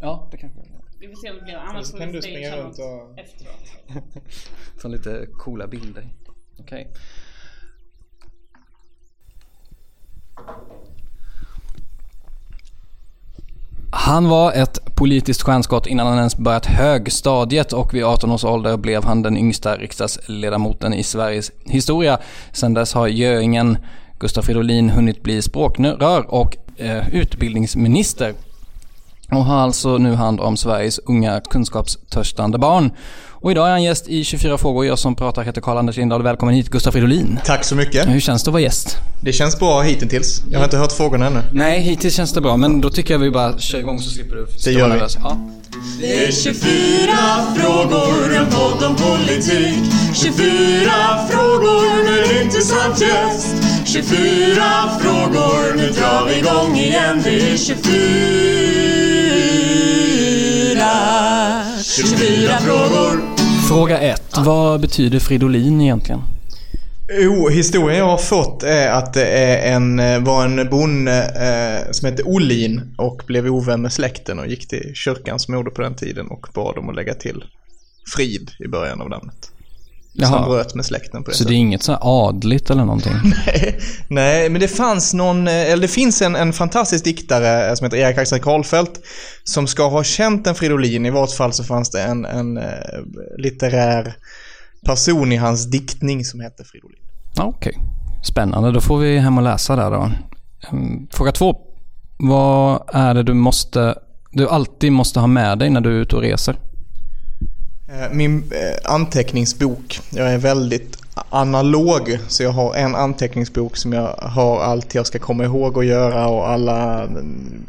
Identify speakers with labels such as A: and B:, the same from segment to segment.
A: Ja, det kanske
B: Vi får se om det blir annars
C: Så
B: får
C: kan
B: vi
C: du
B: springa runt
C: och-
B: efteråt.
A: Ta lite coola bilder. Okej. Han var ett politiskt stjärnskott innan han ens börjat högstadiet och vid 18 års ålder blev han den yngsta riksdagsledamoten i Sveriges historia. Sedan dess har göingen Gustaf Fridolin hunnit bli språkrör och eh, utbildningsminister och har alltså nu hand om Sveriges unga kunskapstörstande barn. Och idag är han gäst i 24 frågor. Jag som pratar heter Karl-Anders Lindahl. Välkommen hit Gustaf Fridolin.
C: Tack så mycket.
A: Hur känns det att vara gäst?
C: Det känns bra hittills. Jag har inte hört frågorna ännu.
A: Nej, hittills känns det bra. Men då tycker jag vi bara kör igång så slipper du stå
C: gör vi.
A: Ja.
D: Det är 24 frågor, en podd om politik 24 frågor med intressant gäst 24 frågor, nu drar vi igång igen Det är 24 24 frågor
A: Fråga ett. Vad betyder Fridolin egentligen?
C: Jo, historien jag har fått är att det är en, var en bonde eh, som hette Olin och blev ovän med släkten och gick till kyrkans moder på den tiden och bad dem att lägga till Frid i början av namnet. Så han
A: Jaha.
C: bröt med släkten på det
A: Så det är inget så adligt eller någonting?
C: Nej, men det fanns någon, eh, eller det finns en, en fantastisk diktare eh, som heter Erik Axel Karlfeldt som ska ha känt en Fridolin. I vart fall så fanns det en, en eh, litterär person i hans diktning som hette Fridolin.
A: Okej. Spännande. Då får vi hem och läsa där då. Mm, Fråga två. Vad är det du måste, du alltid måste ha med dig när du är ute och reser?
C: Eh, Min eh, anteckningsbok, jag är väldigt analog så jag har en anteckningsbok som jag har allt jag ska komma ihåg att göra och alla mm,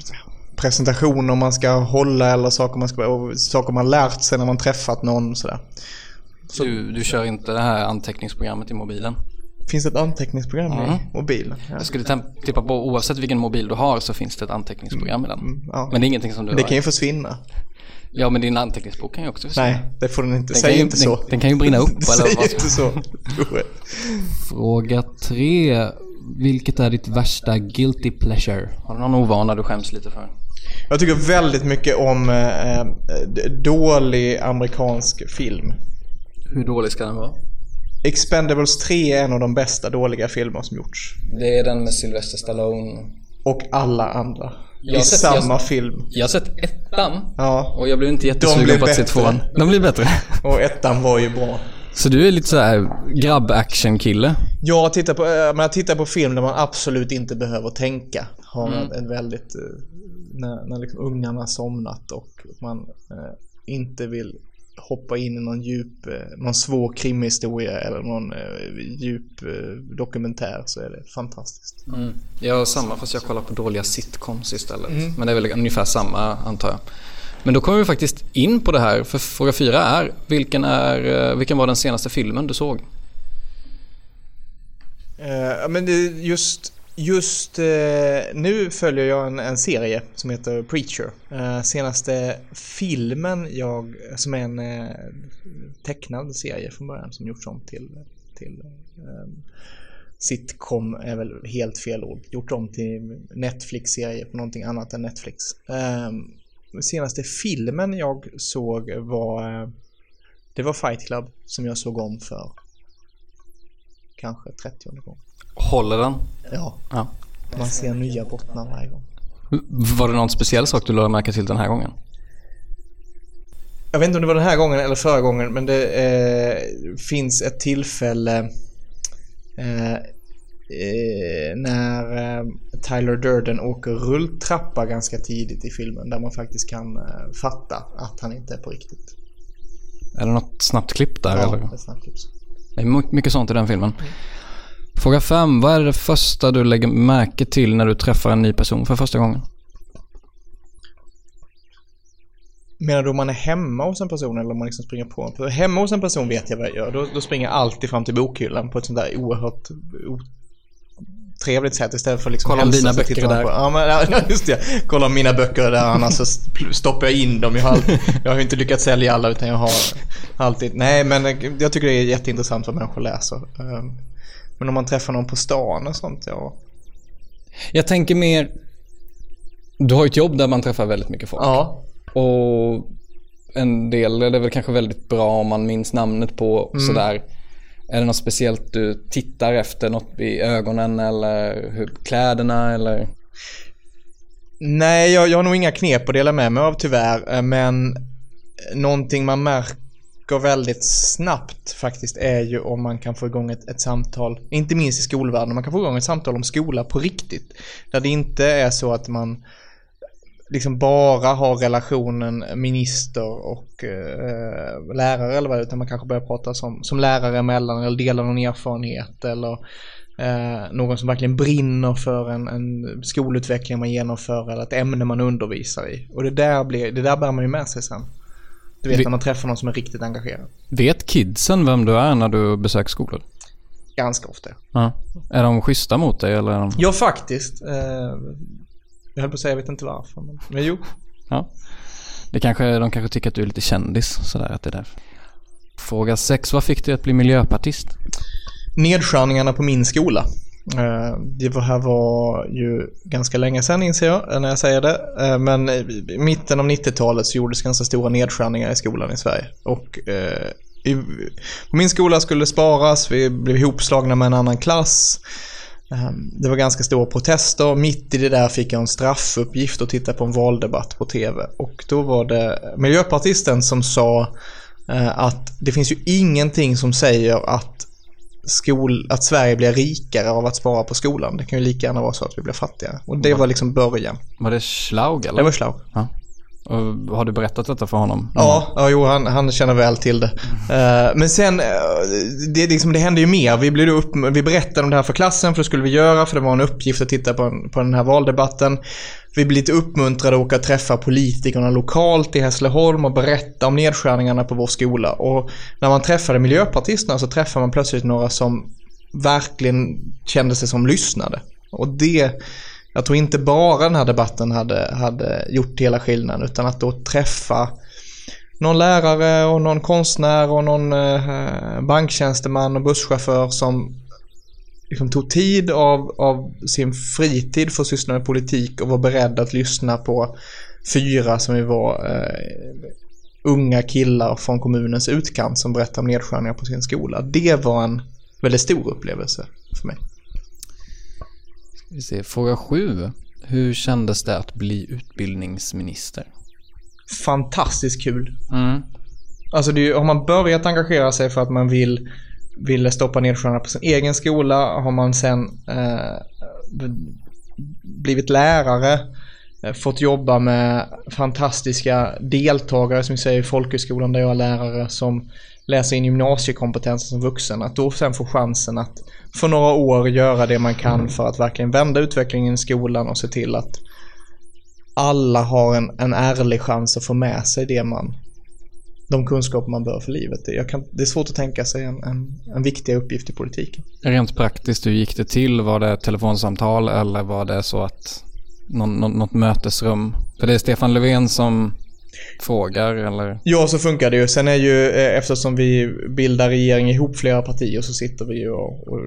C: presentationer man ska hålla eller saker man, ska, saker man lärt sig när man träffat någon sådär.
A: Du, du kör inte det här anteckningsprogrammet i mobilen?
C: Finns det ett anteckningsprogram
A: Mm.
C: i mobilen? Ja.
A: Jag skulle tippa på oavsett vilken mobil du har så finns det ett anteckningsprogram i den.
C: Mm, ja.
A: Men det är ingenting som du
C: Det
A: har.
C: kan ju försvinna.
A: Ja, men din anteckningsbok kan ju också försvinna.
C: Nej, det får den inte.
A: Den
C: Säg
A: ju-
C: inte
A: den-
C: så.
A: den kan ju brinna upp, eller
C: Säg
A: vad?
C: inte så.
A: Fråga tre. Vilket är ditt värsta guilty pleasure? Har du någon ovana du skäms lite för?
C: Jag tycker väldigt mycket om eh, d- dålig amerikansk film.
A: Hur dålig ska den vara?
C: Expendables 3 är en av de bästa dåliga filmer som gjorts.
A: Det är den med Sylvester Stallone.
C: Och alla andra.
A: Jag
C: I
A: sett-
C: samma
A: jag-
C: film.
A: Jag har sett ettan
C: Ja.
A: och jag blev inte jättesugen på att se tvåan. De blir bättre.
C: Och ettan var ju bra.
A: Så du är lite så här grabb-action-kille?
C: Jag tittar på, eh, men jag tittar på film där man absolut inte behöver tänka. Har
A: Mm.
C: en, en väldigt, eh, när, när liksom ungarna somnat och man eh, inte vill hoppa in i någon djup, eh, någon svår krimhistoria eller någon eh, djup eh, dokumentär så är det fantastiskt.
A: Mm. Jag har samma fast jag kollar på dåliga sitcoms istället.
C: Mm.
A: Men det är väl ungefär samma antar jag. Men då kommer vi faktiskt in på det här. För fråga fyra är vilken, är, vilken var den senaste filmen du såg?
C: Eh, men det, just just eh, nu följer jag en, en serie som heter Preacher. Eh, senaste filmen jag, som är en eh, tecknad serie från början som gjorts om till, till eh, sitcom är väl helt fel ord. Gjort om till Netflix-serie på någonting annat än Netflix. Eh, senaste filmen jag såg var eh, det var Fight Club som jag såg om för kanske 30 gången.
A: Håller den?
C: Ja,
A: Ja.
C: man ser nya bottnar varje gång.
A: Var det någon speciell sak du lade märke till den här gången?
C: Jag vet inte om det var den här gången eller förra gången men det eh, finns ett tillfälle eh, eh, när eh, Tyler Durden åker rulltrappa ganska tidigt i filmen där man faktiskt kan eh, fatta att han inte är på riktigt.
A: Är det något snabbt klipp där
C: Ja,
A: eller?
C: är snabbt tips.
A: Det är my- mycket sånt i den filmen. Fråga 5. Vad är det första du lägger märke till när du träffar en ny person för första gången?
C: Menar du om man är hemma hos en person eller om man liksom springer på en person? Hemma hos en person vet jag vad jag gör. Då, då springer jag alltid fram till bokhyllan på ett sånt där oerhört trevligt sätt istället för liksom
A: Kolla om dina böcker är
C: på-
A: där.
C: Ja, men, ja, just det. Kolla om mina böcker är där annars så st- stoppar jag in dem. Jag har, all- jag har inte lyckats sälja alla utan jag har alltid... Nej men jag tycker det är jätteintressant vad människor läser. Men om man träffar någon på stan och sånt, ja.
A: Jag tänker mer... Du har ju ett jobb där man träffar väldigt mycket folk.
C: Ja.
A: Och en del är det väl kanske väldigt bra om man minns namnet på och sådär. Är det något speciellt du tittar efter? Något i ögonen eller hur, kläderna eller?
C: Nej, jag, jag har nog inga knep att dela med mig av tyvärr. eh, Men någonting man märker väldigt snabbt faktiskt är ju om man kan få igång ett, ett samtal, inte minst i skolvärlden, man kan få igång ett samtal om skola på riktigt. Där det inte är så att man liksom bara har relationen minister och eh, lärare eller vad det är, utan man kanske börjar prata som, som lärare emellan eller delar någon erfarenhet eller eh, någon som verkligen brinner för en, en skolutveckling man genomför eller ett ämne man undervisar i. Och det där, blir, det där bär man ju med sig sen. Du vet
A: Vi-
C: när man träffar någon som är riktigt engagerad.
A: Vet kidsen vem du är när du besöker skolor?
C: Ganska ofta.
A: Ja. Är de schyssta mot dig eller? Är de...
C: Ja, faktiskt. Eh, jag höll på att säga, jag vet inte varför. Men, men jo.
A: Ja. Det kanske, de kanske tycker att du är lite kändis sådär att det är därför. Fråga 6. Vad fick dig att bli miljöpartist?
C: Nedskärningarna på min skola. Eh, det här var ju ganska länge sedan inser jag eh, när jag säger det. Eh, men i mitten av 90-talet så gjordes ganska stora nedskärningar i skolan i Sverige. Och i, på min skola skulle det sparas, vi blev ihopslagna med en annan klass. Ehm, det var ganska stora protester. Mitt i det där fick jag en straffuppgift att titta på en valdebatt på tv. Och då var det miljöpartisten som sa att det finns ju ingenting som säger att skol, att Sverige blir rikare av att spara på skolan. Det kan ju lika gärna vara så att vi blir fattigare. Och det var liksom början.
A: Var det Schlaug eller?
C: Det var slag.
A: Ja. Och har du berättat detta för honom?
C: Ja, ja jo, han, han känner väl till det. Uh, men sen, uh, det, liksom, det hände ju mer. Vi, blev upp, vi berättade om det här för klassen, för det skulle vi göra, för det var en uppgift att titta på, en, på den här valdebatten. Vi blev lite uppmuntrade att åka och träffa politikerna lokalt i Hässleholm och berätta om nedskärningarna på vår skola. Och när man träffade miljöpartisterna så träffade man plötsligt några som verkligen kände sig som lyssnade. Och det, jag tror inte bara den här debatten hade, hade gjort hela skillnaden utan att då träffa någon lärare och någon konstnär och någon eh, banktjänsteman och busschaufför som liksom tog tid av, av sin fritid för att syssla med politik och var beredd att lyssna på fyra som vi var eh, unga killar från kommunens utkant som berättade om nedskärningar på sin skola. Det var en väldigt stor upplevelse för mig.
A: Vi ser. Fråga 7. Hur kändes det att bli utbildningsminister?
C: Fantastiskt kul.
A: Mm.
C: Alltså det är, har man börjat engagera sig för att man vill, vill stoppa nedskärningar på sin egen skola, har man sen eh, blivit lärare, eh, fått jobba med fantastiska deltagare som vi säger i folkhögskolan där jag är lärare som läsa in gymnasiekompetensen som vuxen. Att då sen få chansen att för några år göra det man kan för att verkligen vända utvecklingen i skolan och se till att alla har en, en ärlig chans att få med sig det man, de kunskaper man behöver för livet. Det, jag kan, det är svårt att tänka sig en, en, en viktig uppgift i politiken.
A: Rent praktiskt, hur gick det till? Var det ett telefonsamtal eller var det så att någon, något mötesrum? För det är Stefan Löfven som frågar eller?
C: Ja, så funkar det ju. Sen är ju, eh, eftersom vi bildar regering ihop flera partier så sitter vi ju och, och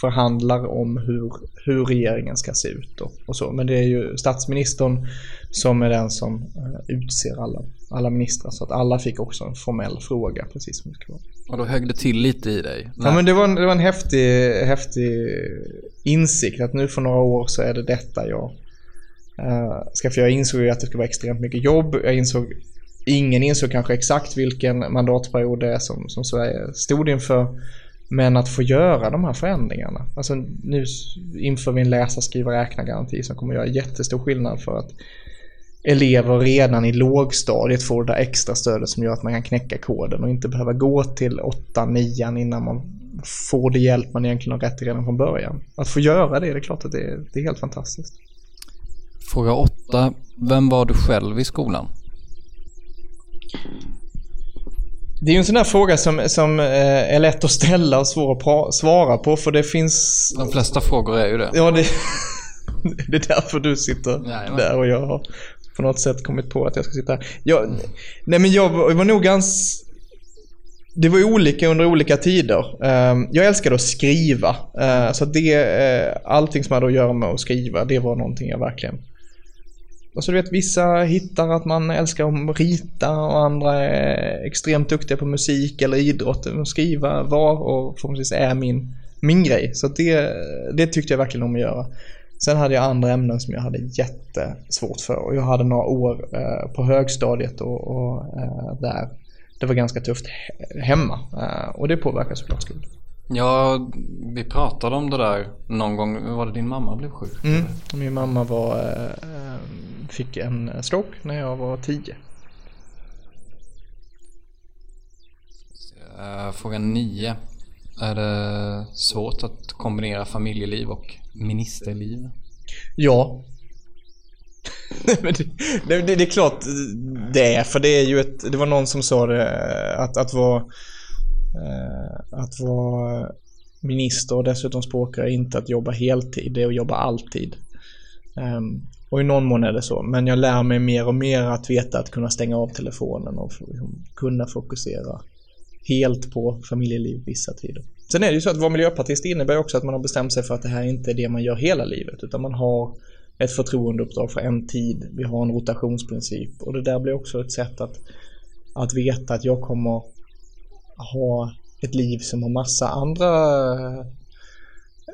C: förhandlar om hur, hur regeringen ska se ut och, och så. Men det är ju statsministern som är den som eh, utser alla, alla ministrar. Så att alla fick också en formell fråga, precis som det ska vara.
A: Och då högg det till lite i dig?
C: Ja, men det var en, det var en häftig, häftig insikt att nu för några år så är det detta jag Eh, ska. Jag insåg ju att det skulle vara extremt mycket jobb. Jag insåg, ingen insåg kanske exakt vilken mandatperiod det är som, som Sverige stod inför. Men att få göra de här förändringarna. Alltså nu inför vi en läsa, skriva, räkna-garanti som kommer göra jättestor skillnad för att elever redan i lågstadiet får det där extra stödet som gör att man kan knäcka koden och inte behöva gå till 8 9 innan man får det hjälp man egentligen har rätt till redan från början. Att få göra det, det är klart att det är, det är helt fantastiskt.
A: Fråga 8. Vem var du själv i skolan?
C: Det är ju en sån där fråga som, som eh, är lätt att ställa och svår att svara på för det finns...
A: De flesta frågor är ju det.
C: Ja, det, det är därför du sitter
A: Jajamän.
C: där och jag har på något sätt kommit på att jag ska sitta här. Jag, nej men jag var, jag var nog ganska... Det var olika under olika tider. Ehm, jag älskade att skriva. Eh, så det, eh, allting som hade att göra med att skriva, det var någonting jag verkligen... Alltså du vet, vissa hittar att man älskar att rita och andra är extremt duktiga på musik eller idrott. Att Skriva var och förhoppningsvis är min, min grej. Så det, det tyckte jag verkligen om att göra. Sen hade jag andra ämnen som jag hade jättesvårt för. Och jag hade några år eh, på högstadiet och, och eh, där det var ganska tufft hemma. Eh, och det påverkar såklart skolan.
A: Ja, vi pratade om det där någon gång. Var det din mamma blev sjuk?
C: Mm. Min mamma var, eh, fick en stroke när jag var tio.
A: Eh, Fråga 9. Är det svårt att kombinera familjeliv och ministerliv?
C: Ja. Det, det, det, det är klart det är, för det är ju ett, det var någon som sa det, eh, att, att vara Eh, att vara minister och dessutom språkare är inte att jobba heltid, det är att jobba alltid. Ehm, och i någon mån är det så, men jag lär mig mer och mer att veta att kunna stänga av telefonen och liksom kunna fokusera helt på familjeliv vissa tider. Sen är det ju så att vara miljöpartist innebär också att man har bestämt sig för att det här inte är det man gör hela livet utan man har ett förtroendeuppdrag för en tid. Vi har en rotationsprincip och det där blir också ett sätt att, att veta att jag kommer ha ett liv som har massa andra eh,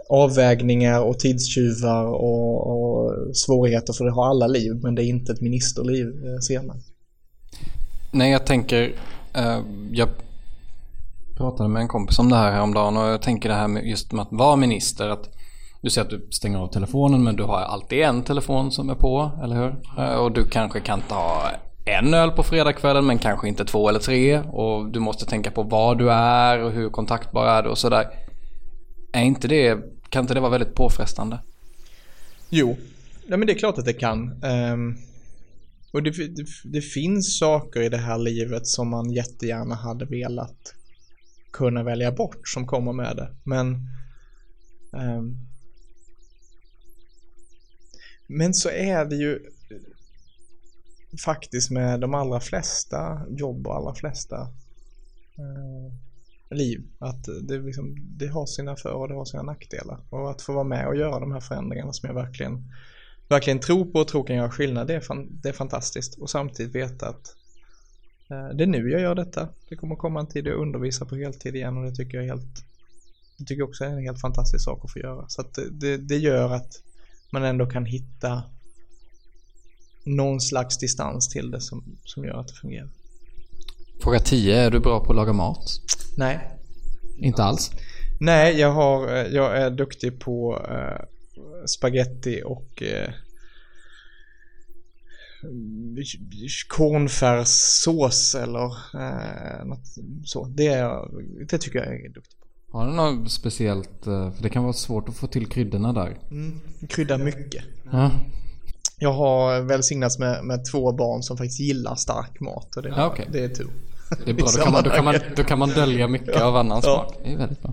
C: avvägningar och tidstjuvar och, och svårigheter för det har alla liv men det är inte ett ministerliv eh, senare.
A: Nej, jag tänker... eh, jag pratade med en kompis om det här häromdagen och jag tänker det här med just med att vara minister. Att du säger att du stänger av telefonen men du har alltid en telefon som är på, eller hur? Eh, och du kanske kan ta en öl på fredagskvällen men kanske inte två eller tre. Och du måste tänka på var du är och hur kontaktbar är du och sådär. Är inte det, kan inte det vara väldigt påfrestande?
C: Jo, ja, men det är klart att det kan. Um, och det, det, det finns saker i det här livet som man jättegärna hade velat kunna välja bort som kommer med det. Men um, men så är det ju faktiskt med de allra flesta jobb och allra flesta eh, liv. Att det, liksom, det har sina för och det har sina nackdelar. Och att få vara med och göra de här förändringarna som jag verkligen, verkligen tror på och tror kan göra skillnad, det är, fan, det är fantastiskt. Och samtidigt veta att eh, det är nu jag gör detta. Det kommer komma en tid då jag undervisar på heltid igen och det tycker jag är helt det tycker jag också är en helt fantastisk sak att få göra. Så att det, det, det gör att man ändå kan hitta någon slags distans till det som, som gör att det fungerar.
A: Fråga 10. Är du bra på att laga mat?
C: Nej,
A: Inte alls.
C: Nej, jag, har, eh, jag är duktig på uh, spaghetti och uh, kornfärssås eller uh, något så. Det, det tycker jag är duktig på.
A: Har du något speciellt? eh, För det kan vara svårt att få till kryddorna där.
C: Mm. Kryddar mycket.
A: Ja,
C: Jag har välsignats med, med två barn som faktiskt gillar stark mat och det,
A: Ja, okej.
C: det är tur.
A: det är bra. Då kan, man, då, kan man, då kan man dölja mycket av annan
C: Ja.
A: smak. Det är väldigt bra.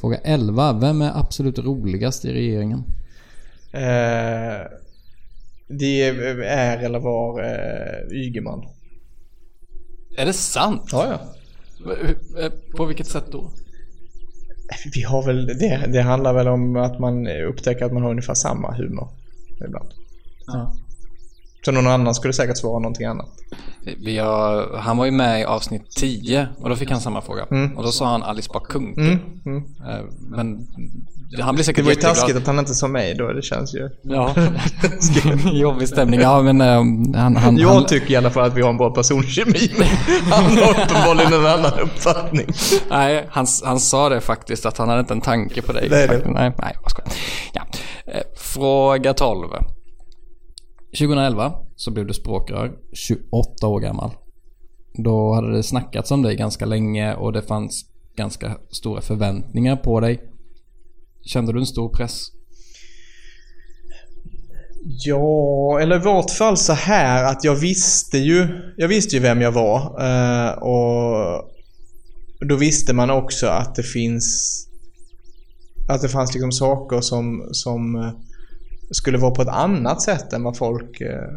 A: Fråga 11. Vem är absolut roligast i regeringen?
C: Eh, det är eller var eh, Ygeman.
A: Är det sant?
C: Ja, ja.
A: Eh, På vilket sätt då?
C: Vi har väl, det, det handlar väl om att man upptäcker att man har ungefär samma humor ibland.
A: Ja.
C: Så någon annan skulle säkert svara någonting annat.
A: Vi har, han var ju med i avsnitt 10 och då fick han samma fråga. Och då sa han Alice Bah Kuhnke.
C: Mm, mm.
A: Eh, Men han blir
C: Det
A: säkert
C: var ju
A: jätteglad.
C: taskigt att han inte sa mig då, det känns ju...
A: Ja, jobbig stämning. Ja, men eh, han, han,
C: Jag
A: han,
C: tycker i alla fall att vi har en bra personkemi. Han har uppenbarligen en annan uppfattning.
A: Nej, han, han sa det faktiskt att han hade inte en tanke på dig.
C: Det det.
A: Faktiskt. Nej, nej, vad skojar. Ja. Eh, Fråga 12. 2011 så blev du språkrör, 28 år gammal. Då hade det snackats om dig ganska länge och det fanns ganska stora förväntningar på dig. Kände du en stor press?
C: Ja, eller i vart fall så här att jag visste ju, jag visste ju vem jag var. Eh, och då visste man också att det finns, att det fanns liksom saker som, som eh, skulle vara på ett annat sätt än vad folk eh,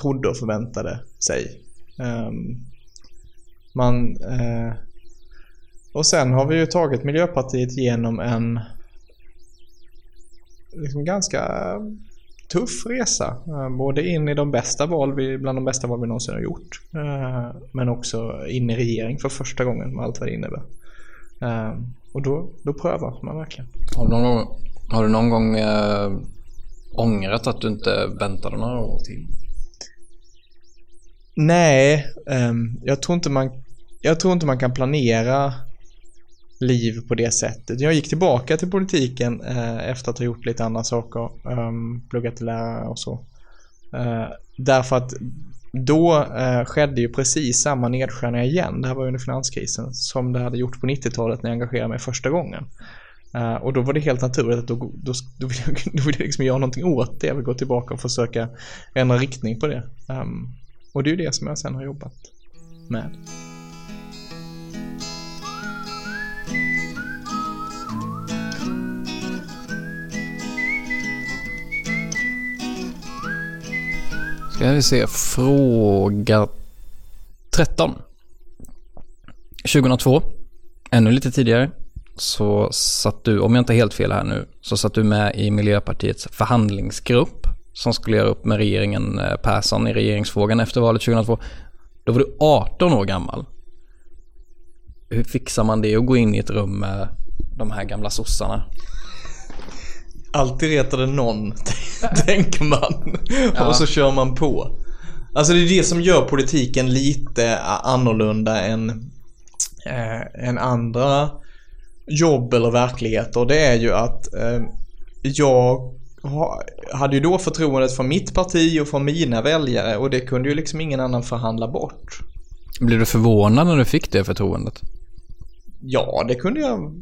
C: trodde och förväntade sig. Ehm, man, eh, och sen har vi ju tagit Miljöpartiet genom en liksom ganska tuff resa. Eh, Både in i de bästa val vi, bland de bästa val vi någonsin har gjort. eh, Men också in i regering för första gången med allt vad det innebär. Eh, Och då, då prövar man verkligen.
A: Har du någon gång, har du någon gång eh, ångrat att du inte väntade några år till?
C: Nej, ehm, jag tror inte man, jag tror inte man kan planera liv på det sättet. Jag gick tillbaka till politiken eh, efter att ha gjort lite andra saker, um, pluggat till lärare och så. Eh, därför att då eh, skedde ju precis samma nedskärningar igen, det här var under finanskrisen, som det hade gjort på 90-talet när jag engagerade mig första gången. Eh, och då var det helt naturligt att då, då, då, vill jag, då vill jag liksom göra någonting åt det, jag vill gå tillbaka och försöka ändra riktning på det. Um, och det är ju det som jag sen har jobbat med.
A: Ska vi se, fråga 13. 2002, ännu lite tidigare, så satt du, om jag inte är helt fel här nu, så satt du med i Miljöpartiets förhandlingsgrupp som skulle göra upp med regeringen eh, Persson i regeringsfrågan efter valet 2002. Då var du 18 år gammal. Hur fixar man det att gå in i ett rum med de här gamla sossarna?
C: Alltid retar det någon, tänker man. Och så kör man på. Alltså det är det som gör politiken lite annorlunda än, eh, än andra jobb eller verkligheter. Det är ju att eh, jag ha, hade ju då förtroendet från mitt parti och från mina väljare och det kunde ju liksom ingen annan förhandla bort.
A: Blev du förvånad när du fick det förtroendet?
C: Ja, det kunde jag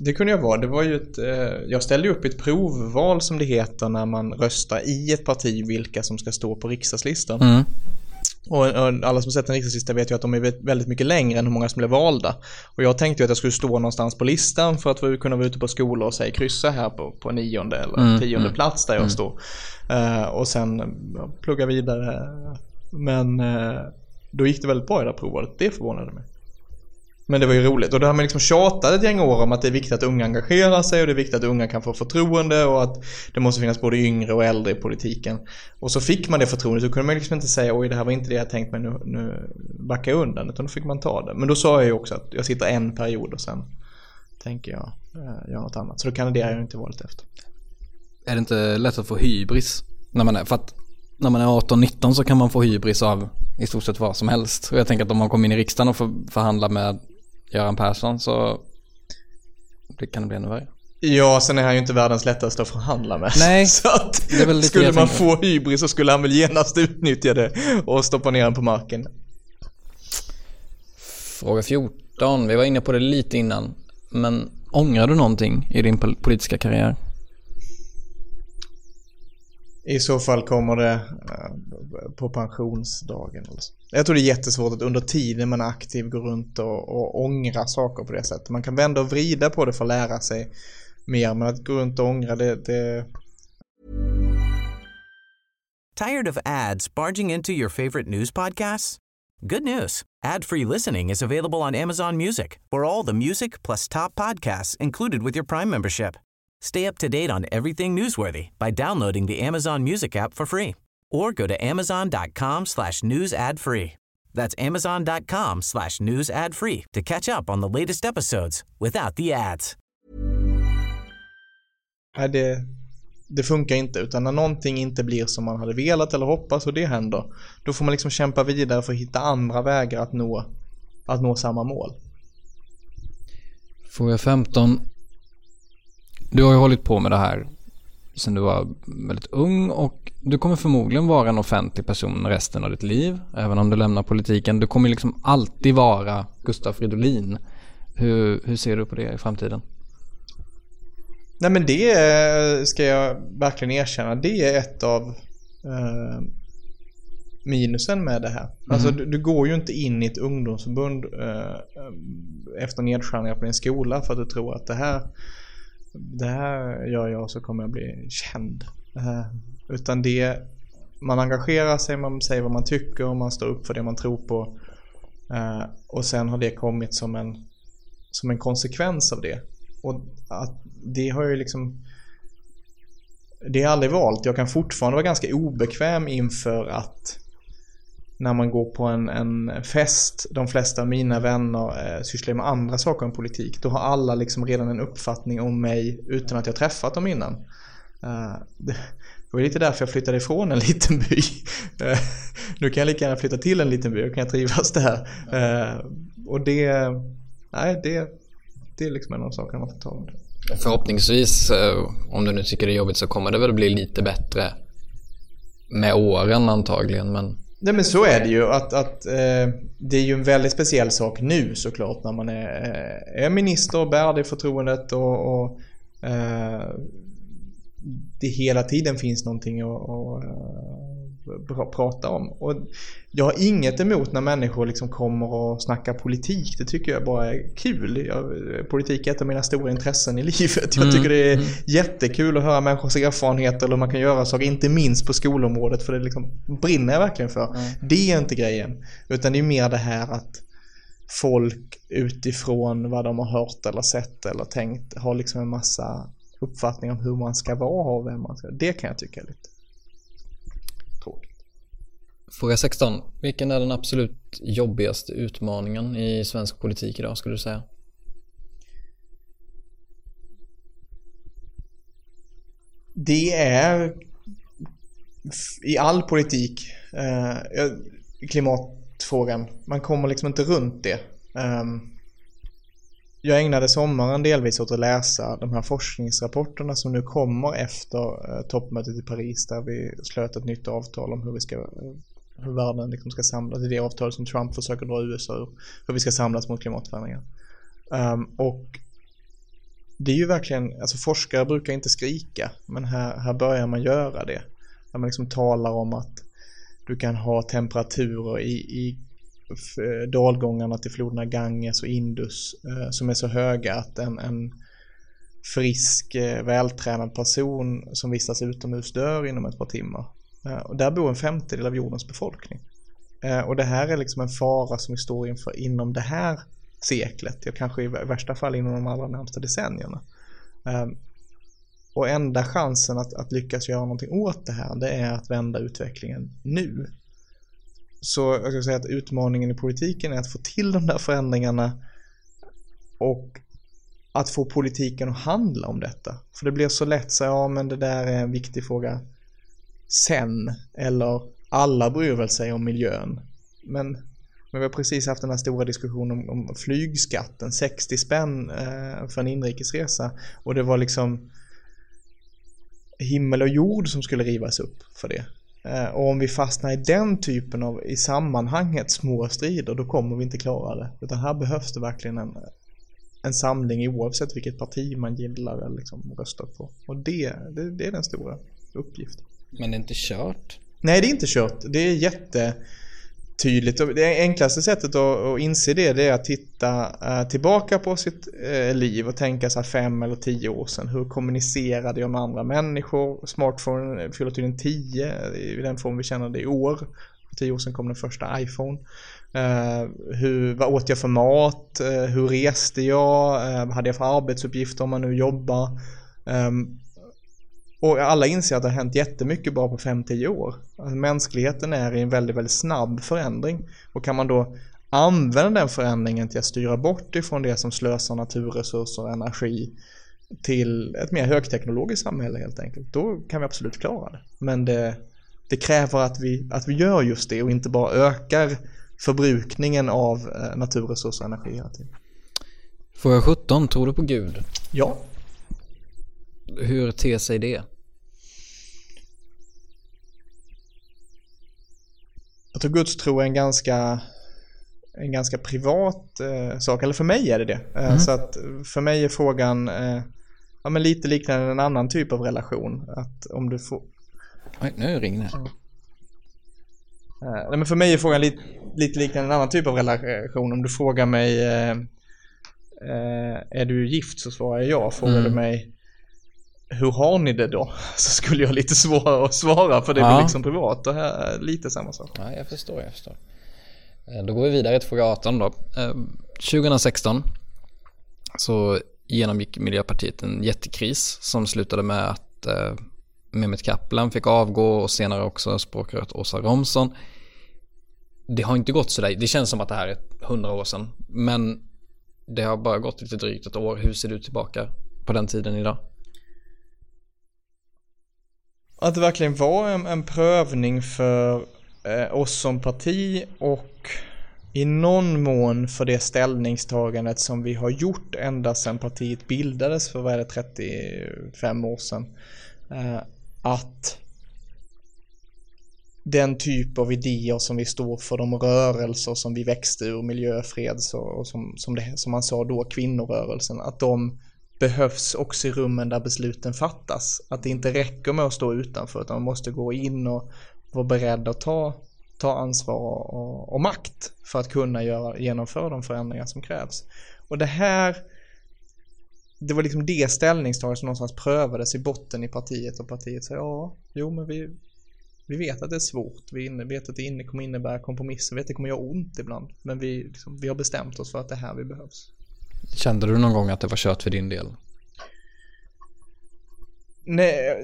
C: det kunde jag vara. Det var ju ett, eh, jag ställde ju upp ett provval som det heter när man röstar i ett parti vilka som ska stå på riksdagslistan.
A: Mm.
C: Och, alla som sett en riksdagslista vet ju att de är väldigt mycket längre än hur många som blev valda. Och jag tänkte ju att jag skulle stå någonstans på listan för att kunna vara ute på skolor och säga kryssa här på, på nionde eller
A: Mm,
C: tionde
A: mm,
C: plats där jag står. Eh, och sen ja, plugga vidare. Men eh, då gick det väldigt bra i det här provvalet. Det förvånade mig. Men det var ju roligt och då har man liksom tjatat ett gäng år om att det är viktigt att unga engagerar sig och det är viktigt att unga kan få förtroende och att det måste finnas både yngre och äldre i politiken. Och så fick man det förtroendet, så kunde man liksom inte säga oj det här var inte det jag tänkt mig, nu, nu backar jag undan, utan då fick man ta det. Men då sa jag ju också att jag sitter en period och sen tänker jag eh, göra något annat. Så då kandiderar jag inte valet efter.
A: Är det inte lätt att få hybris? När man är, för att när man är 18-19 så kan man få hybris av i stort sett vad som helst. Och jag tänker att om man kommer in i riksdagen och får förhandla med Göran Persson så det kan det bli ännu värre.
C: Ja, sen är han ju inte världens lättaste att förhandla med.
A: Nej,
C: så att skulle man få hybris så skulle han väl genast utnyttja det och stoppa ner den på marken.
A: Fråga 14, vi var inne på det lite innan. Men ångrar du någonting i din pol- politiska karriär?
C: I så fall kommer det eh, på pensionsdagen. Jag tror det är jättesvårt att under tiden man är aktiv gå runt och, och ångra saker på det sättet. Man kan vända och vrida på det för att lära sig mer, men att gå runt och ångra det, det
E: Tired of ads barging into your favorite news podcasts? Good news. Ad-free listening is available on Amazon Music for all the music plus top podcasts included with your Prime membership. Stay up to date on everything newsworthy by downloading the Amazon Music app for free or go to amazon.com slash news ad free. That's amazon.com slash news ad free to catch up on the latest episodes without the ads.
C: Nej, det, det funkar inte. Utan när någonting inte blir som man hade velat eller hoppats och det händer. Då får man liksom kämpa vidare för att hitta andra vägar att nå, att nå samma mål.
A: Fråga 15. Du har ju hållit på med det här sen du var väldigt ung och du kommer förmodligen vara en offentlig person resten av ditt liv, även om du lämnar politiken. Du kommer liksom alltid vara Gustaf Fridolin. Hur, hur ser du på det i framtiden?
C: Nej men det är, ska jag verkligen erkänna, det är ett av eh, minusen med det här. Alltså du, du går ju inte in i ett ungdomsförbund eh, efter nedskärningar på din skola för att du tror att det här, det här gör jag så kommer jag bli känd. Eh, utan det, man engagerar sig, man säger vad man tycker och man står upp för det man tror på. Eh, och sen har det kommit som en, som en konsekvens av det. Och att det har ju liksom det är aldrig valt. Jag kan fortfarande vara ganska obekväm inför att när man går på en, en fest, de flesta av mina vänner eh, sysslar med andra saker än politik. Då har alla liksom redan en uppfattning om mig utan att jag träffat dem innan. Eh, det, det var lite därför jag flyttade ifrån en liten by. Eh, nu kan jag lika gärna flytta till en liten by och kan jag trivas där. Eh, och det, nej det, det är liksom en av sakerna man får ta med.
F: Förhoppningsvis, eh, om du nu tycker det är jobbigt så kommer det väl bli lite bättre med åren antagligen. Men
C: Nej men så är det ju. Att, att, eh, det är ju en väldigt speciell sak nu såklart när man är, eh, är minister och bär det förtroendet och, och eh, det hela tiden finns någonting att, eh, prata om. Och jag har inget emot när människor liksom kommer och snackar politik. Det tycker jag bara är kul. Jag, politik är ett av mina stora intressen i livet. Jag tycker det är mm. jättekul att höra människors erfarenheter eller hur man kan göra saker. Inte minst på skolområdet för det liksom brinner jag verkligen för. Mm. Det är inte grejen. Utan det är mer det här att folk utifrån vad de har hört eller sett eller tänkt har liksom en massa uppfattning om hur man ska vara och vem man ska Det kan jag tycka är lite.
F: Fråga 16. Vilken är den absolut jobbigaste utmaningen i svensk politik idag skulle du säga?
C: Det är i all politik eh, eh klimatfrågan. Man kommer liksom inte runt det. Um, jag ägnade sommaren delvis åt att läsa de här forskningsrapporterna som nu kommer efter eh, toppmötet i Paris där vi slöt ett nytt avtal om hur vi ska eh, hur världen liksom ska samlas. Det är det avtal som Trump försöker dra USA ur. Hur vi ska samlas mot klimatförändringar. Um, och det är ju verkligen, alltså forskare brukar inte skrika, men här, här börjar man göra det. När man liksom talar om att du kan ha temperaturer i, i eh, dalgångarna till floderna Ganges och Indus eh, som är så höga att en, en frisk, eh, vältränad person som vistas utomhus dör inom ett par timmar. Eh, och där bor en femtedel av jordens befolkning. Eh, och det här är liksom en fara som vi står inför inom det här seklet, ja kanske i värsta fall inom de allra närmsta decennierna. Ehm, och enda chansen att, att lyckas göra någonting åt det här, det är att vända utvecklingen nu. Så jag ska säga att utmaningen i politiken är att få till de där förändringarna och att få politiken att handla om detta. För det blir så lätt så, ja men det där är en viktig fråga sen, eller alla bryr väl sig om miljön. Men, men vi har precis haft den här stora diskussionen om, om flygskatten, 60 spänn eh, för en inrikesresa. Och det var liksom himmel och jord som skulle rivas upp för det. Eh, och om vi fastnar i den typen av, i sammanhanget, små strider, då kommer vi inte klara det. Utan här behövs det verkligen en, en samling oavsett vilket parti man gillar eller liksom röstar på. Och det, det, det är den stora uppgiften.
F: Men det är inte kört?
C: Nej, det är inte kört. Det är jättetydligt. Det enklaste sättet att, inse det, det är att titta eh, tillbaka på sitt eh, liv och tänka sig fem eller tio år sedan. Hur kommunicerade jag med andra människor? Smartphone fyller tydligen tio eh, i den form vi känner det i år. För tio år sedan kom den första iPhone. Uh, hur, vad åt jag för mat? Uh, hur reste jag? Uh, vad hade jag för arbetsuppgifter om man nu jobbar? Um, och alla inser att det har hänt jättemycket bara på 5-10 år. Alltså mänskligheten är i en väldigt, väldigt snabb förändring. Och kan man då använda den förändringen till att styra bort ifrån det som slösar naturresurser och energi till ett mer högteknologiskt samhälle helt enkelt. Då kan vi absolut klara det. Men det, det kräver att vi, att vi gör just det och inte bara ökar förbrukningen av eh, naturresurser och energi hela tiden.
F: Fråga 17. Tror du på Gud?
C: Ja.
F: Hur ter sig det?
C: Jag tror gudstro är en ganska en ganska privat eh, sak, eller för mig är det det. Eh, Så att för mig är frågan eh, ja, men lite liknande en annan typ av relation. Att om du får,
A: Oj, nu ringer det.
C: Eh, nej, men för mig är frågan lite, lite liknande en annan typ av relation. Om du frågar mig eh, eh, är du gift så svarar jag ja. Frågar du mig hur har ni det då? Så skulle jag lite svårare att svara för det
A: Ja.
C: blir liksom privat. Det här är lite samma sak.
A: Ja, jag förstår, jag förstår. Eh, Då går vi vidare till fråga 18 då. Eh, 2016 så genomgick Miljöpartiet en jättekris som slutade med att eh, Mehmet Kaplan fick avgå och senare också språkröret Åsa Romson. Det har inte gått sådär, det känns som att det här är hundra år sedan. Men det har bara gått lite drygt ett år. Hur ser du tillbaka på den tiden idag?
C: Att det verkligen var en, en prövning för eh, oss som parti och i någon mån för det ställningstagandet som vi har gjort ända sedan partiet bildades för vad är det, 35 år sedan. Eh, att den typ av idéer som vi står för, de rörelser som vi växte ur, miljöfreds och, och som, som, det, som man sa då, kvinnorörelsen, att de behövs också i rummen där besluten fattas. Att det inte räcker med att stå utanför utan man måste gå in och vara beredd att ta, ta ansvar och, och, makt för att kunna göra, genomföra de förändringar som krävs. Och det här det var liksom det ställningstagandet som någonstans prövades i botten i partiet och partiet sa ja, jo men vi, vi vet att det är svårt, vi vet att det inne kommer innebära kompromisser, vi vet att det kommer göra ont ibland, men vi, liksom, vi har bestämt oss för att det är här vi behövs.
A: Kände du någon gång att det var kört för din del?
C: Nej,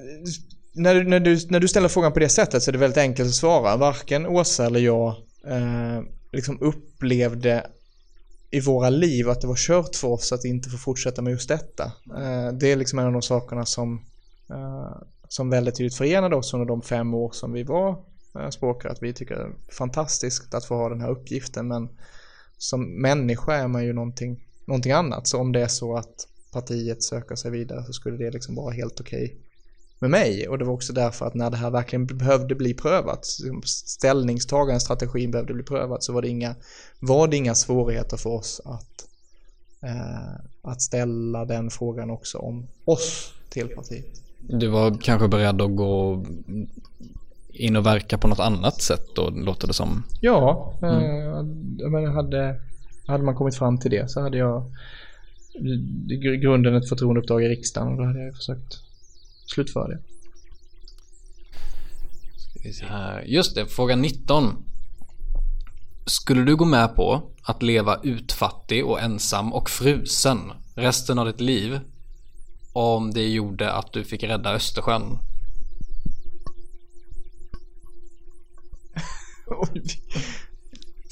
C: när, du- när, du, när du ställer frågan på det sättet så är det väldigt enkelt att svara. Varken Åsa eller jag eh, liksom upplevde i våra liv att det var kört för oss att inte få fortsätta med just detta. Eh, det är liksom en av de sakerna som, eh, som väldigt tydligt förenade oss under de fem år som vi var eh, språkare. Att vi tycker det är fantastiskt att få ha den här uppgiften men som människa är man ju någonting, någonting annat. Så om det är så att partiet söker sig vidare så skulle det liksom vara helt okej med mig. Och det var också därför att när det här verkligen behövde bli prövat, ställningstagande, strategin behövde bli prövat, så var det inga, var det inga svårigheter för oss att, eh, att ställa den frågan också om oss till partiet.
A: Du var kanske beredd att gå in och verka på något annat sätt då, låter det som.
C: Ja, eh, jag hade, hade man kommit fram till det så hade jag i gr- grunden ett förtroendeuppdrag i riksdagen och då hade jag försökt slutföra det.
A: Just det, fråga 19. Skulle du gå med på att leva utfattig och ensam och frusen resten av ditt liv om det gjorde att du fick rädda Östersjön?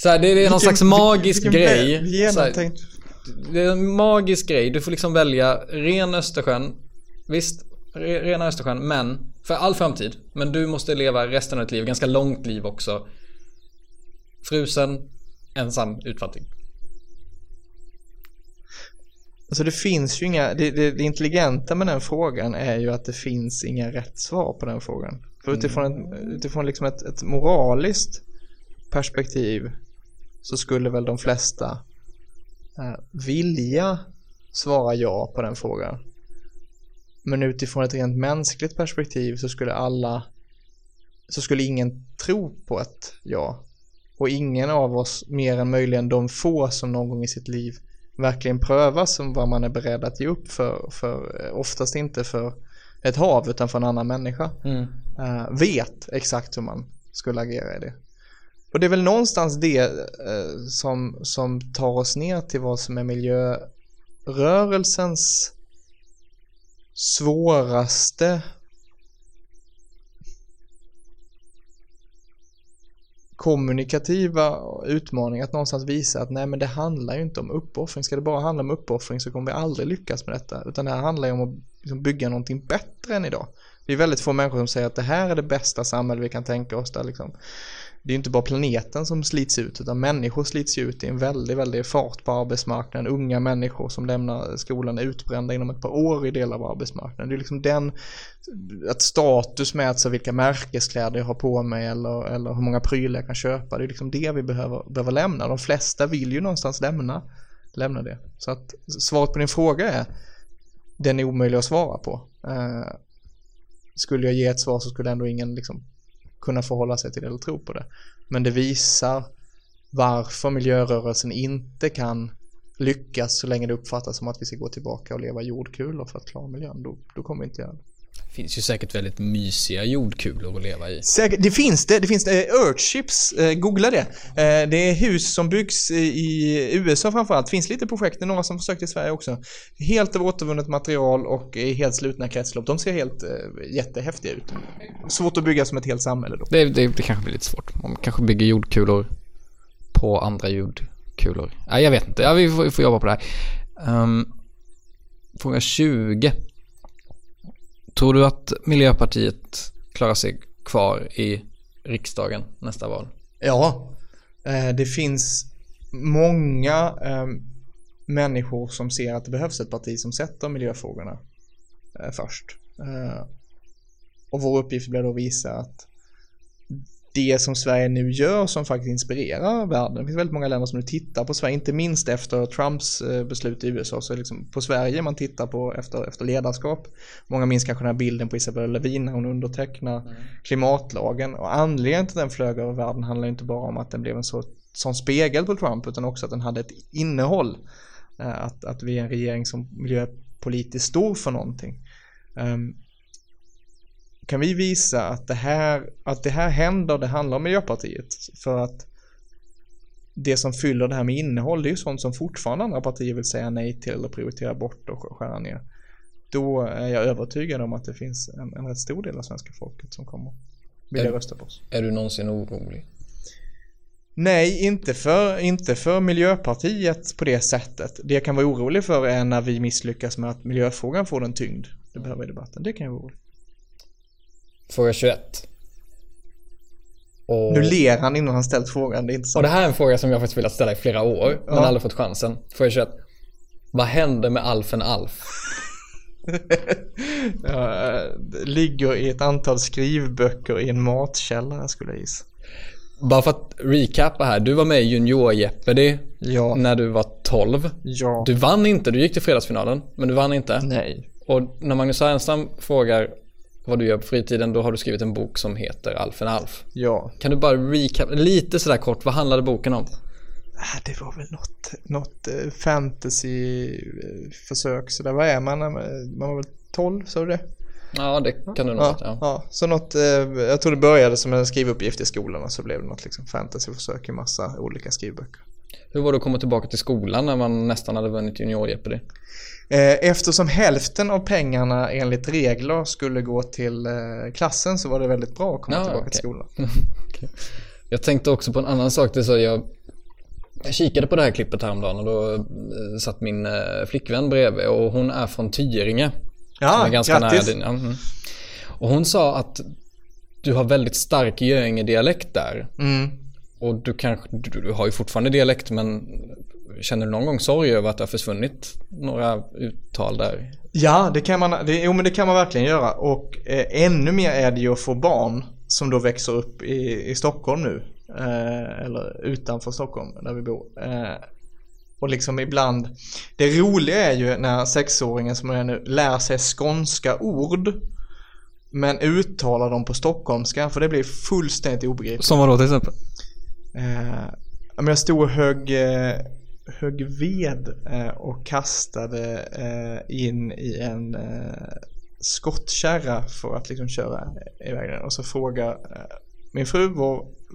A: Så här, det är någon slags magisk
C: vilken
A: grej.
C: väl
A: Så här,
C: Genomtänkt.
A: det är en magisk grej. Du får liksom välja ren Östersjön. Visst, re- rena Östersjön, men för all framtid. Men du måste leva resten av ditt liv, ganska långt liv också. Frusen, ensam, utfattig.
C: Alltså det finns ju inga, det, det, det intelligenta med den frågan är ju att det finns inga rätt svar på den frågan. För utifrån, ett, utifrån liksom ett, ett moraliskt perspektiv så skulle väl de flesta eh, vilja svara ja på den frågan. Men utifrån ett rent mänskligt perspektiv så skulle alla så skulle ingen tro på ett ja. Och ingen av oss, mer än möjligen de få som någon gång i sitt liv verkligen pröva som vad man är beredd att ge upp för, för eh, oftast inte för ett hav utan för en annan människa. eh, vet exakt hur man skulle agera i det. Och det är väl någonstans det eh, som, som tar oss ner till vad som är miljörörelsens svåraste kommunikativa utmaning att någonstans visa att nej men det handlar ju inte om uppoffring. Ska det bara handla om uppoffring så kommer vi aldrig lyckas med detta. Utan det här handlar ju om att liksom, bygga någonting bättre än idag. Det är väldigt få människor som säger att det här är det bästa samhälle vi kan tänka oss där liksom det är inte bara planeten som slits ut utan människor slits ju ut i en väldigt, väldigt fart på arbetsmarknaden. Unga människor som lämnar skolan är utbrända inom ett par år i delar av arbetsmarknaden. Det är liksom den, att status mäts av vilka märkeskläder jag har på mig eller, eller hur många prylar jag kan köpa. Det är liksom det vi behöver, behöver lämna. De flesta vill ju någonstans lämna, lämna det. Så att svaret på din fråga är, den är omöjlig att svara på. Eh, skulle jag ge ett svar så skulle ändå ingen liksom kunna förhålla sig till det eller tro på det. Men det visar varför miljörörelsen inte kan lyckas så länge det uppfattas som att vi ska gå tillbaka och leva jordkulor för att klara miljön. Då, då kommer vi inte göra det.
A: Det finns ju säkert väldigt mysiga jordkulor att leva i.
C: Säkert, det finns det. Det finns eh, Earthships. Eh, googla det. Eh, det är hus som byggs i, USA framförallt. Det finns lite projekt. Det är några som försökt i Sverige också. Helt av återvunnet material och i helt slutna kretslopp. De ser helt eh, jättehäftiga ut. Svårt att bygga som ett helt samhälle då.
A: Det, det, det kanske blir lite svårt. Man kanske bygger jordkulor på andra jordkulor. Ja, jag vet inte. Ja, vi, får, vi får jobba på det här. Um, fråga 20. Tror du att Miljöpartiet klarar sig kvar i riksdagen nästa val?
C: Ja, eh, det finns många eh, människor som ser att det behövs ett parti som sätter miljöfrågorna eh, först. Och vår uppgift blir då att visa att det som Sverige nu gör som faktiskt inspirerar världen. Det finns väldigt många länder som nu tittar på Sverige, inte minst efter Trumps eh, beslut i USA, så liksom på Sverige man tittar på efter, efter ledarskap. Många minns kanske den här bilden på Isabella Lövin när hon undertecknar mm. klimatlagen och anledningen till att den flög över världen handlar inte bara om att den blev en så, sån spegel på Trump utan också att den hade ett innehåll. Eh, att, att vi är en regering som miljöpolitiskt står för någonting. Um, kan vi visa att det här, att det här händer, det handlar om Miljöpartiet. För att det som fyller det här med innehåll, det är ju sånt som fortfarande andra partier vill säga nej till eller prioritera bort och skära ner. Då är jag övertygad om att det finns en, en rätt stor del av svenska folket som kommer vilja
A: är,
C: rösta på oss.
A: Är du någonsin orolig?
C: Nej, inte för, inte för Miljöpartiet på det sättet. Det jag kan vara orolig för är när vi misslyckas med att miljöfrågan får den tyngd det behöver i debatten. Det kan jag vara orolig
A: Fråga 21.
C: Och... Nu ler han innan han ställt frågan, det är inte så.
A: Och det här är en fråga som jag faktiskt velat ställa i flera år, men
C: Ja.
A: aldrig fått chansen. Fråga 21. Vad hände med Alfen Alf?
C: ja, det ligger i ett antal skrivböcker i en matkällare skulle jag gissa.
A: Bara för att recapa här, du var med i Junior Jeopardy
C: Ja.
A: när du var 12.
C: Ja.
A: Du vann inte, du gick till fredagsfinalen, men du vann inte.
C: Nej.
A: Och när Magnus Härenstam frågar vad du gör på fritiden, då har du skrivit en bok som heter Alfen Alf.
C: Ja.
A: Kan du bara recap, lite sådär kort, vad handlade boken om?
C: Ah, Det var väl något, något eh, fantasy-försök. Så där, vad är man? Man var väl 12, sa du det?
A: Ja, det kan du nog
C: Ja,
A: ja.
C: ja. Så något, eh, jag tror det började som en skrivuppgift i skolan och så blev det något liksom fantasyförsök i massa olika skrivböcker.
A: Hur var det att komma tillbaka till skolan när man nästan hade vunnit Junior Jeopardy?
C: Eh, Eftersom hälften av pengarna enligt regler skulle gå till eh, klassen så var det väldigt bra att komma
A: Ja,
C: tillbaka
A: okej.
C: till skolan.
A: Okej. Jag tänkte också på en annan sak. Det så jag, jag kikade på det här klippet häromdagen och då eh, satt min eh, flickvän bredvid och hon är från Tyringe.
C: Ja,
A: ganska
C: grattis!
A: nära din. mm. Och hon sa att du har väldigt stark Göinge-dialekt där.
C: Mm.
A: Och du kanske, du, du har ju fortfarande dialekt men känner du någon gång sorg över att det har försvunnit några uttal där?
C: Ja, det kan man, det, jo men det kan man verkligen göra. Och eh, ännu mer är det ju att få barn som då växer upp i, i Stockholm nu. Eh, eller utanför Stockholm där vi bor. Eh, och liksom ibland, det roliga är ju när sexåringen som är nu lär sig skånska ord. Men uttalar dem på stockholmska för det blir fullständigt obegripligt.
G: Som vadå till exempel?
C: Eh, jag stod och högg, eh, högg ved eh, och kastade eh, in i en eh, skottkärra för att liksom köra iväg den. Och så frågar min fru,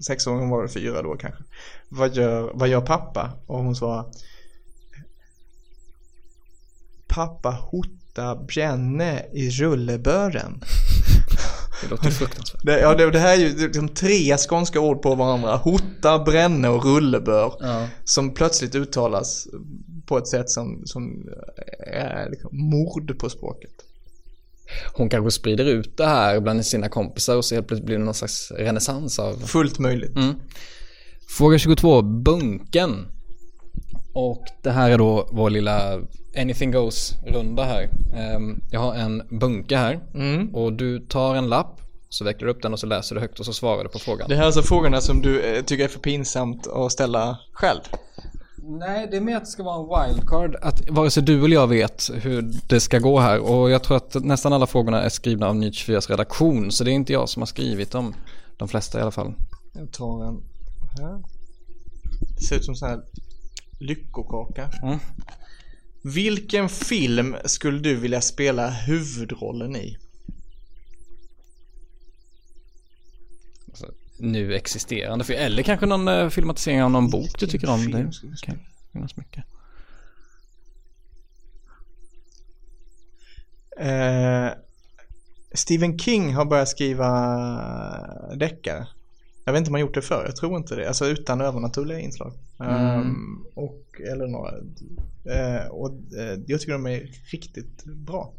C: sex år, hon var väl fyra då kanske. Vad gör, vad gör pappa? Och hon svarar Pappa hotar bjänne i rullebören.
A: Det låter fruktansvärt.
C: Det, ja, det, det här är ju liksom tre skånska ord på varandra. Hotta, bränne och rullebör.
A: Ja.
C: Som plötsligt uttalas på ett sätt som, som är liksom mord på språket.
A: hon kanske sprider ut det här bland sina kompisar och så helt plötsligt blir det någon slags renässans av
C: Fullt möjligt.
A: Mm. Fråga 22, bunken. Och det här är då vår lilla anything goes-runda här. Ehm, Jag har en bunke här och du tar en lapp så vecklar du upp den och så läser du högt och så svarar du på frågan.
C: Det här är alltså frågorna som du eh, tycker är för pinsamt att ställa själv.
A: Nej, det är mer att det ska vara en wildcard. Att vare sig du eller jag vet hur det ska gå här. Och jag tror att nästan alla frågorna är skrivna av Ny 24s redaktion. Så det är inte jag som har skrivit dem. De flesta i alla fall.
C: Jag tar en här. Det ser ut som sån här lyckokaka.
A: Mm.
C: Vilken film skulle du vilja spela huvudrollen i?
A: Nu existerande film. Eller kanske någon eh, filmatisering av någon bok du tycker om. Det kan finnas mycket.
C: Eh, Stephen King har börjat skriva deckare. Jag vet inte om han gjort det förr, jag tror inte det. Alltså utan övernaturliga inslag. Ehm, och, eller några. Eh, och eh, jag tycker de är riktigt bra.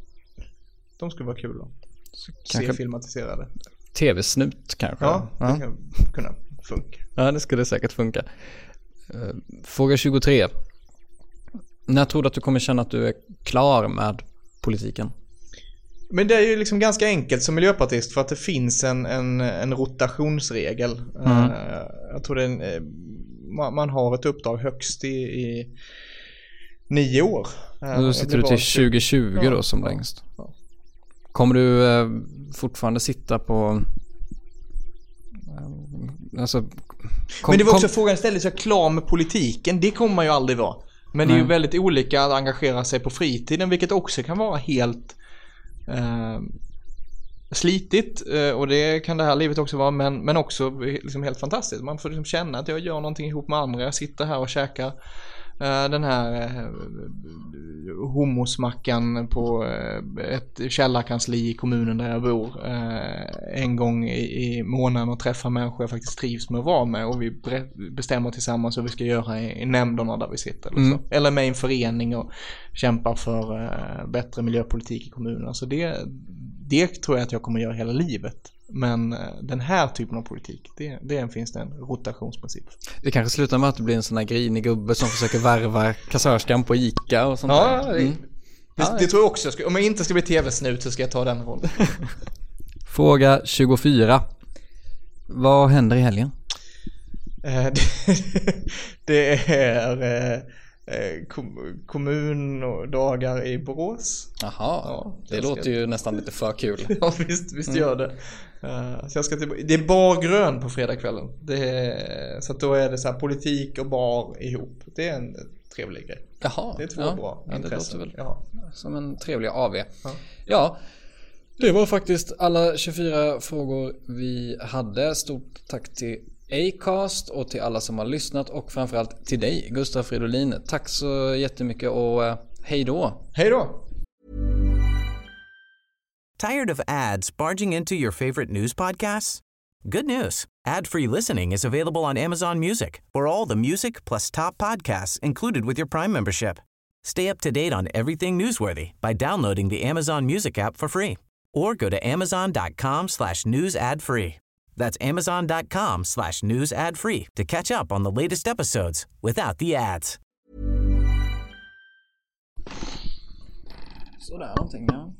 C: De skulle vara kul att se filmatiserade.
A: Tv-snut kanske?
C: Ja, det
A: ja.
C: kan kunna funka.
A: Ja, det skulle säkert funka. Eh, Fråga 23. När tror du att du kommer känna att du är klar med politiken?
C: Men det är ju liksom ganska enkelt som miljöpartist för att det finns en, en, en rotationsregel. Eh, jag tror det är en, eh, man, har ett uppdrag högst i, i nio år.
A: Och då sitter du till
C: vald
A: 2020
C: Ja,
A: då som
C: ja,
A: längst.
C: ja.
A: Kommer du fortfarande sitta på... Alltså... kom-
C: Men det var också
A: kom-
C: frågan istället, så jag klar med politiken? Det kommer man ju aldrig vara. Men det är ju
A: Nej.
C: väldigt olika att engagera sig på fritiden, vilket också kan vara helt eh, slitigt. Eh, och det kan det här livet också vara, men, men också liksom helt fantastiskt. Man får liksom känna att jag gör någonting ihop med andra. Jag sitter här och käkar den här eh, homosmackan på eh, ett källarkansli i kommunen där jag bor eh, en gång i, månaden och träffar människor jag faktiskt trivs med att vara med och vi bestämmer tillsammans hur vi ska göra i, nämnderna där vi sitter. Eller, så. eller med en förening och kämpar för eh, bättre miljöpolitik i kommunen. Så det, det tror jag att jag kommer göra hela livet. Men eh, den här typen av politik, det, det finns det en rotationsprincip.
A: Det kanske slutar med att du blir en sån här grinig gubbe som försöker värva kassörskan på Ica och sånt
C: Ja,
A: där.
C: det,
A: Mm.
C: det, det tror jag också. Jag ska- Om jag inte ska bli tv-snut så ska jag ta den rollen.
A: Fråga 24. Vad händer i helgen?
C: Eh, det, är eh, kom, kommun och dagar i Borås.
A: Jaha,
C: Ja,
A: det
C: jag ska-
A: låter ju nästan lite för kul.
C: Ja visst, visst gör det. Eh, så jag ska till, det är bar grön på fredagskvällen. Det är, så då är det så politik och bar ihop. Det är en trevlig grej.
A: Jaha,
C: Det är två
A: ja,
C: bra
A: ja, det
C: intressen.
A: låter väl
C: Ja.
A: som en trevlig AV. Ja. det var faktiskt alla 24 frågor vi hade. Stort tack till Acast och till alla som har lyssnat och framförallt till dig Gustav Fridolin. Tack så jättemycket och eh, hej då!
C: Hej då!
E: Tired of ads barging into your favorite news podcasts? Good news. Ad-free listening is available on Amazon Music for all the music plus top podcasts included with your Prime membership. Stay up to date on everything newsworthy by downloading the Amazon Music app for free or go to amazon.com slash news ad free. That's amazon.com slash news ad free to catch up on the latest episodes without the ads.
A: Sådär någonting ja.